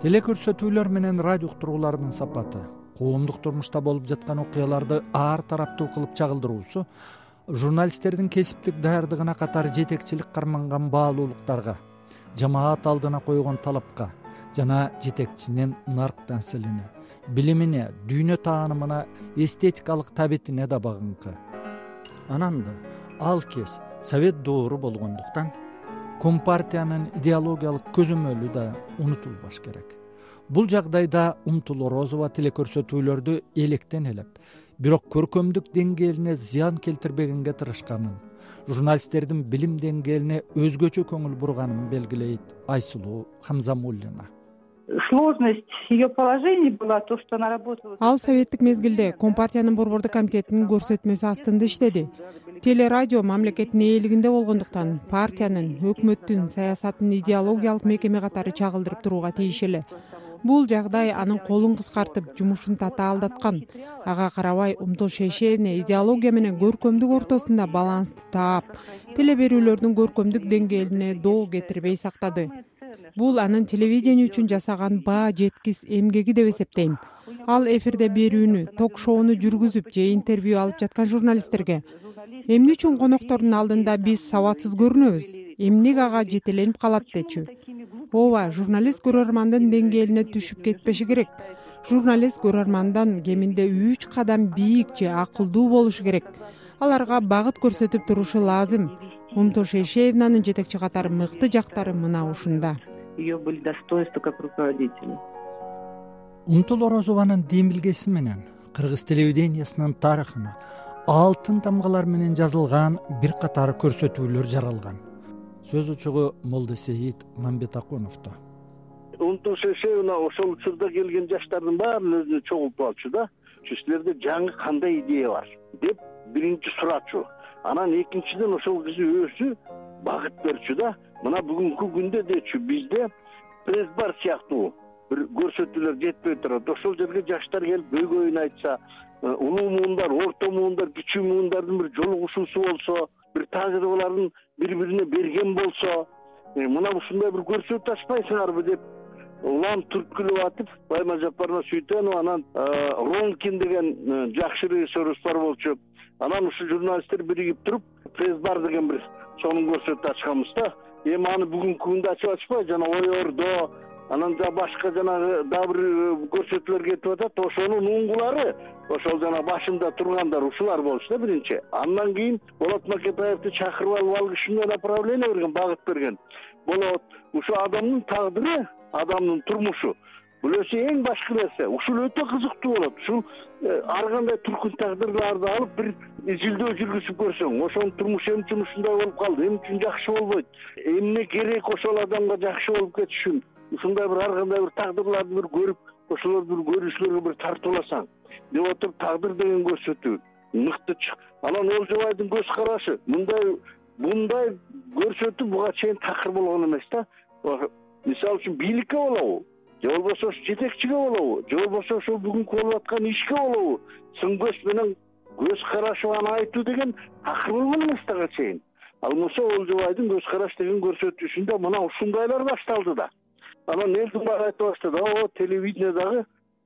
телекөрсөтүүлөр менен радио уктуруулардын сапаты коомдук турмушта болуп жаткан окуяларды ар тараптуу кылып чагылдыруусу журналисттердин кесиптик даярдыгына катар жетекчилик карманган баалуулуктарга жамаат алдына койгон талапка жана жетекчинин нарк нааселине билимине дүйнө таанымына эстетикалык табитине да багыңкы анан да ал кез совет доору болгондуктан компартиянын идеологиялык көзөмөлү да унутулбаш керек. Бул жагдайда умтул орозова телекөрсөтүүлөрдү электен элеп бирок көркөмдүк деңгээлине зыян келтирбегенге тырышканын журналисттердин билим деңгээлине өзгөчө көңүл бурганын белгилейт айсулуу хамзамуллина сложность ее положения была то что она работала ал советтик мезгилде компартиянын борбордук комитетинин көрсөтмөсү астында иштеди. Телерадио мамлекеттин ээлигинде болгондуктан партиянын өкмөттүн саясатын идеологиялык мекеме катары чагылдырып турууга тийиш эле. Бул жагдай анын колун кыскартып жумушун татаалдаткан ага карабай умтул шейшеевна идеология менен көркөмдүк ортосунда балансты таап теле берүүлөрдүн көркөмдүк деңгээлине доо кетирбей сактады бул анын телевидение үчүн жасаган баа жеткис эмгеги деп эсептейм. Ал эфирде берүүнү ток шоуну жүргүзүп же интервью алып жаткан журналисттерге. Эмне үчүн коноктордун алдында биз сабатсыз көрүнөбүз? Эмнеге ага жетеленип калат дечү? Ооба журналист көрөрмандын деңгээлине түшүп кетпеши керек. Журналист көрөрмандан кеминде үч кадам бийик же акылдуу болушу керек. Аларга багыт көрсөтүп турушу лазым умтул шейшеевнанын жетекчи катары мыкты жактары мына ушунда. Ее были достоинства как руководителя. Умтул орозованын демилгеси менен кыргыз телевидениясынын тарыхына алтын тамгалар менен жазылган бир катар көрсөтүүлөр жаралган. Сөз учугу молдосейит мамбетакуновдо умтул шейшеевна ошол учурда келген жаштардын баарын өзүнө чогултуп алчу да силерде жаңы кандай идея бар? деп биринчи сурачу анан экинчиден ошол киши өзү багыт берчү да мына бүгүнкү күндө дечү бизде пресс бар сыяктуу бир көрсөтүүлөр жетпей турат. Ошол жерге жаштар келип көйгөйүн айтса э, улуу муундар орто муундар кичүү муундардын бир жолугушуусу болсо бир тажрыйбаларын бири бирине берген болсо э, мына ушундай бир көрсөтүү ачпайсыңарбы деп улам түрткүлөп атып байма жапаровна сүйтөнова анан э, ронкин деген жакшы режиссерубуз бар болчу анан ушул журналисттер биригип туруп пресс бар деген бир сонун көрсөтүү ачканбыз да. Эми аны бүгүнкү күндө ачып атышпайбы жана ой ордо! Жана башка жанагы дагы бир э, көрсөтүүлөр кетип атат. Ошонун уңгулары ошол жана башында тургандар ушулар болчу да биринчи. Андан кийин болот макетаевди чакырып алып ал киши эмне направление берген багыт берген. Болот ушу адамдын тагдыры адамдын турмушу бул эсе эң башкы нерсе. Ушул өтө кызыктуу болот. Ушул э, ар кандай түркүн тагдырларды алып бир изилдөө жүргүзүп көрсөң ошонун турмушу эмне үчүн ушундай болуп калды. Эмне үчүн жакшы болбойт. Эмне керек ошол адамга жакшы болуп кетиш үчүн ушундай бир ар кандай бир тагдырларды бир көрүп ошолорду бир көрүүчүлөргө бир тартууласаң деп отуруп тагдыр деген көрсөтүү мыкты анан олжобайдын көз карашы. Мындай мындай көрсөтүү буга чейин такыр болгон эмес да. Мисалы үчүн бийликке болобу же болбосо ушу жетекчиге болобу. Же болбосо ошол бүгүнкү болуп аткан ишке болобу. Сын көз менен көз карашы аны айтуу деген такыр болгон чейин. Ал болмосо олжобайдын көз караш деген көрсөтүүсүндө мына ушундайлар башталды да. Анан элдин баары айта баштады. О телевидение дагы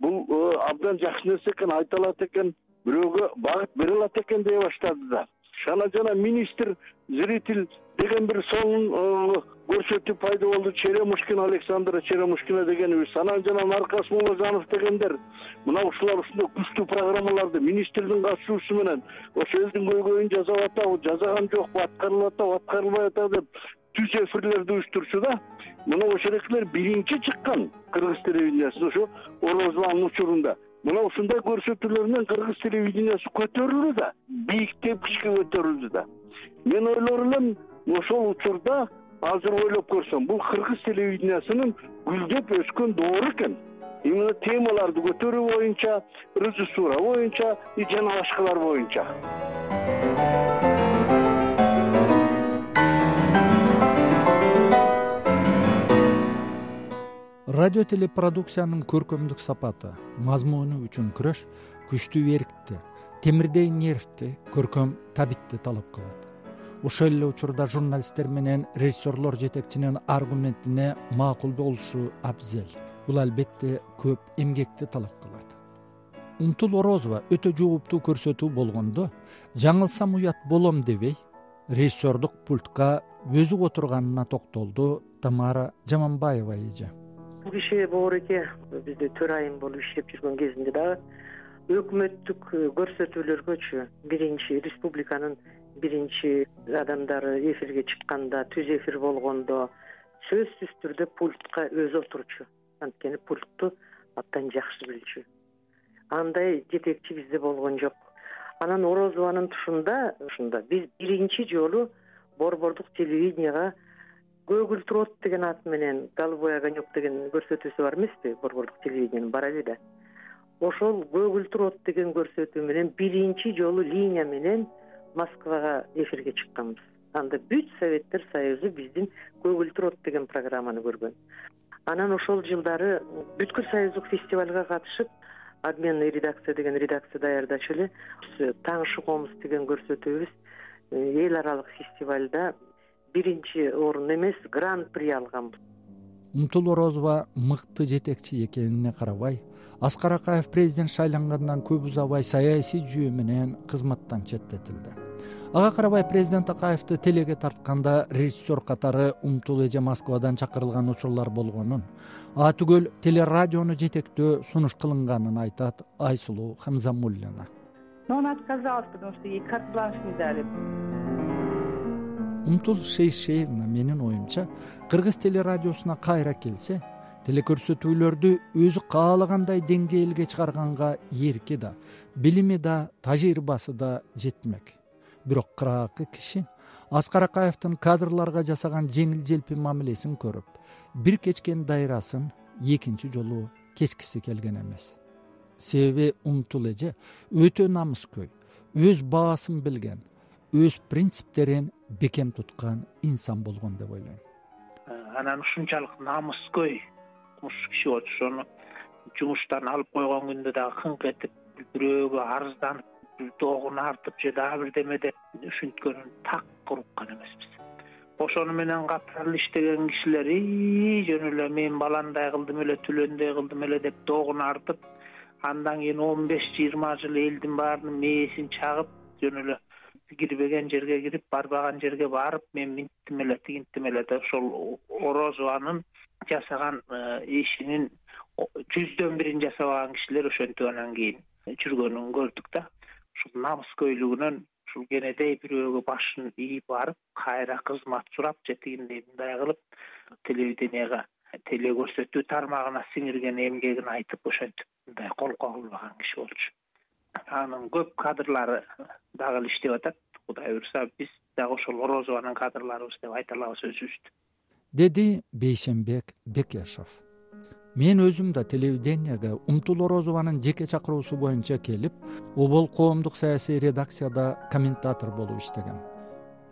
бул э, абдан жакшы нерсе экен айта алат экен бирөөгө багыт бере алат экен дей баштады да анан жана министр зритель деген бир сонун э, көрсөтүү пайда болду. Черемушкина александра черемушкина дегенибиз анан жана наркас мулажанов дегендер. Мына ушулар ушундай күчтүү программаларды министрдин катышуусу менен ошо элдин көйгөйүн жасап атабы жасаган жокпу аткарылып атабы аткарылбай атабы деп түз эфирлерди уюштурчу да. Мына ошолкилер биринчи чыккан кыргыз телевидениясында ошо орозованын учурунда мына ушундай көрсөтүүлөр менен кыргыз телевидениясы көтөрүлдү да бийик тепкичке көтөрүлдү да. Мен ойлор элем ошол учурда азыр ойлоп көрсөм бул кыргыз телевидениясынын гүлдөп өскөн доору экен. Именно темаларды көтөрүү боюнча режиссура боюнча и жана башкалар боюнча радио телепродукциянын көркөмдүк сапаты мазмуну үчүн күрөш күчтүү эркти темирдей нервти көркөм табитти талап кылат. Ошол эле учурда журналисттер менен режиссерлор жетекчинин аргументине макул болушу абзел. Бул албетте көп эмгекти талап кылат. Умтул орозова өтө жооптуу көрсөтүү болгондо жаңылсам уят болом дебей режиссердук пультка өзү отурганына токтолду тамара жаманбаева эже бул киши бобуреке бизде төрайым болуп иштеп жүргөн кезинде дагы өкмөттүк көрсөтүүлөргөчү биринчи республиканын биринчи адамдары эфирге чыкканда түз эфир болгондо сөзсүз түрдө пультка өзү отурчу. Анткени пультту абдан жакшы билчү. Андай жетекчи бизде болгон жок. Анан орозованын тушунда ушунда биз биринчи жолу борбордук телевиденияга көгүлтүр от деген аты менен голубой огонек деген көрсөтүүсү бар эмеспи? Борбордук телевидениянын бар эле да. Ошол көгүлтүр от деген көрсөтүү менен биринчи жолу линия менен москвага эфирге чыкканбыз. Анда бүт советтер союзу биздин көгүлтүр от деген программаны көргөн. Анан ошол жылдары бүткүл союздук фестивалга катышып обменный редакция деген редакция даярдачу эле таңшыгобуз деген көрсөтүүбүз э, эл аралык фестивалда биринчи орун эмес гран при алганбыз умтул орозова мыкты жетекчи экенине карабай. Аскар акаев президент шайлангандан көп узабай саясий жүйө менен кызматтан четтетилди. Ага карабай президент акаевди телеге тартканда режиссер катары умтул эже москвадан чакырылган учурлар болгонун ага түгөл телерадиону жетектөө сунуш кылынганын айтат айсулуу хамзамуллина. Но он отказалась потому что ей карт бланш не дали умтул шейшеевна менин оюмча кыргыз телерадиосуна кайра келсе телекөрсөтүүлөрдү өзү каалагандай деңгээлге чыгарганга эрки да билими да тажрыйбасы да жетмек. Бирок кыраагы киши аскар акаевдин кадрларга жасаган жеңил желпи мамилесин көрүп бир кечкен дайрасын экинчи жолу кечкиси келген эмес. Себеби умтул эже өтө намыскөй өз баасын билген өз принциптерин бекем туткан инсан болгон деп ойлойм. Анан ушунчалык намыскөй киши болчу ошону жумуштан алып койгон күндө дагы кыңк этип бирөөгө арызданып доогун артып же дагы бирдеме деп ушинткөнүн такыр уккан эмеспиз. Ошону менен катар иштеген кишилер жөн эле мен баландай кылдым эле түлөндөй кылдым эле деп доогун артып андан кийин он беш жыйырма жыл элдин баарынын мээсин чагып жөн эле кирбеген жерге кирип барбаган жерге барып мен минттим эле тигинттим эле деп ошол орозованын жасаган э, ишинин жүздөн бирин жасабаган кишилер ошентип анан кийин жүргөнүн көрдүк да. Ушул намыскөйлүгүнөн ушул кенедей бирөөгө башын ийип барып кайра кызмат сурап же тигиндей мындай кылып телевиденияга телекөрсөтүү тармагына сиңирген эмгегин айтып ошентип мындай колко кылбаган киши болчу анын көп кадрлары дагы эле иштеп атат. Кудай буюрса биз дагы ошол орозованын кадрларыбыз деп айта алабыз өзүбүздү. Деди бейшенбек бекешов мен өзүм да телевиденияга умтул орозованын жеке чакыруусу боюнча келип обол коомдук саясий редакцияда комментатор болуп иштегем.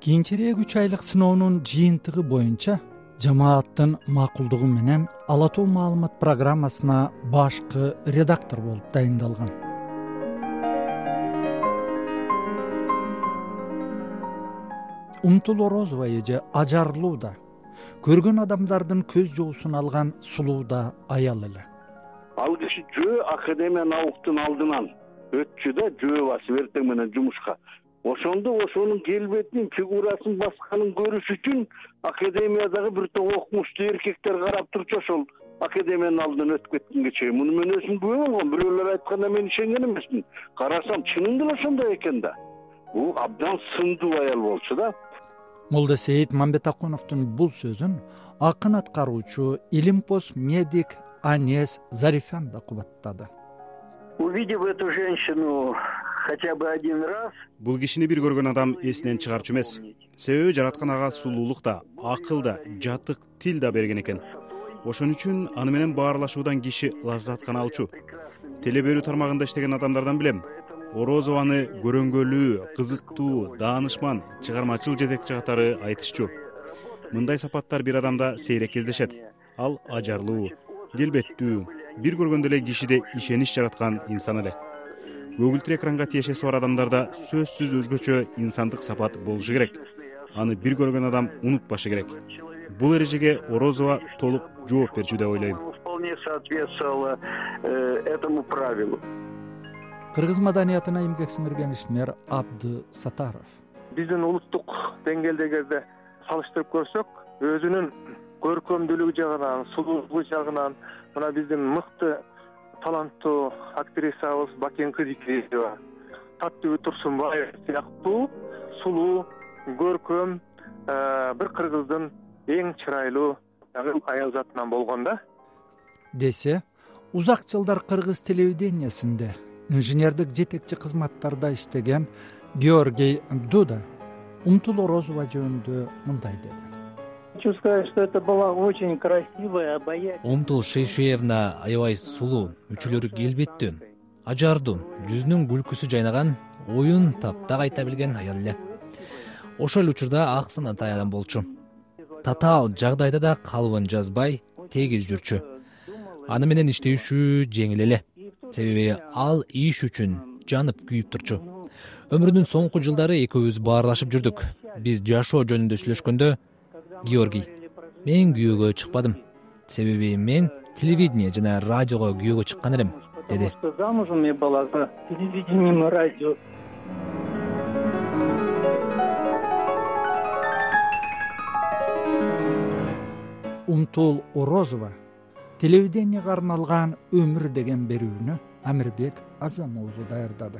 Кийинчерээк үч айлык сыноонун жыйынтыгы боюнча жамааттын макулдугу менен ала тоо маалымат программасына башкы редактор болуп дайындалгам умтул орозова эже ажарлуу да көргөн адамдардын көз жоосун алган сулуу да аял эле. Ал киши жөө академия науктун алдынан өтчү да жөө басып эртең менен жумушка. Ошондо ошонун келбетин фигурасын басканын көрүш үчүн академиядагы бир топ окумуштуу эркектер карап турчу ошол академиянын алдынан өтүп кеткенге чейин. Муну мен өзүм күбө болгом бирөөлөр айтканда мен ишенген эмесмин карасам чынында эле ошондой экен да. Бул абдан сындуу аял болчу да молдосейит мамбетакуновдун бул сөзүн акын аткаруучу илимпоз медик анес зарифян да кубаттады. Увидев эту женщину хотя бы один раз бул кишини бир көргөн адам эсинен чыгарчу эмес. Себеби жараткан ага сулуулук да акыл да жатык тил да берген экен. Ошон үчүн аны менен баарлашуудан киши лаззат гана алчу. Теле берүү тармагында иштеген адамдардан билем орозованы көрөнгөлүү кызыктуу даанышман чыгармачыл жетекчи катары айтышчу. Мындай сапаттар бир адамда сейрек кездешет. Ал ажарлуу келбеттүү бир көргөндө эле кишиде ишенич жараткан инсан эле. Көгүлтүр экранга тиешеси бар адамдарда сөзсүз өзгөчө инсандык сапат болушу керек. Аны бир көргөн адам унутпашы керек. Бул эрежеге орозова толук жооп берчү деп ойлойм. Вполне соответствовала э, этому правилу кыргыз маданиятына эмгек сиңирген ишмер абды сатаров. Биздин улуттук деңгээлде эгерде салыштырып көрсөк өзүнүн көркөмдүүлүгү жагынан сулуулугу жагынан мына биздин мыкты таланттуу актрисабыз бакен кызикеева таттыбү турсунбаев сыяктуу сулуу көркөм э, бир кыргыздын эң чырайлуу аял затынан болгон да. Десе узак жылдар кыргыз телевидениясинде инженердик жетекчи кызматтарда иштеген георгий дуда умтул орозова жөнүндө мындай деди. Хочу сказать что это была очень красивая обаятельная умтул шейшеевна аябай сулуу үчүлөрү келбеттүү ажардуу жүзүнүн күлкүсү жайнаган оюн таптак айта билген аял эле. Ошол эле учурда ак санатай адам болчу. Татаал жагдайда да калыбын жазбай тегиз жүрчү. Аны менен иштешүү жеңил эле себеби ал иш үчүн жанып күйүп турчу. Өмүрүнүн соңку жылдары экөөбүз баарлашып жүрдүк. Биз жашоо жөнүндө сүйлөшкөндө георгий мен күйөөгө чыкпадым. Себеби мен телевидение жана радиого күйөөгө чыккан элем деди. Замужем я была за телевидением и радио. Умтул орозова телевиденияга арналган өмүр деген берүүнү амирбек азам уулу даярдады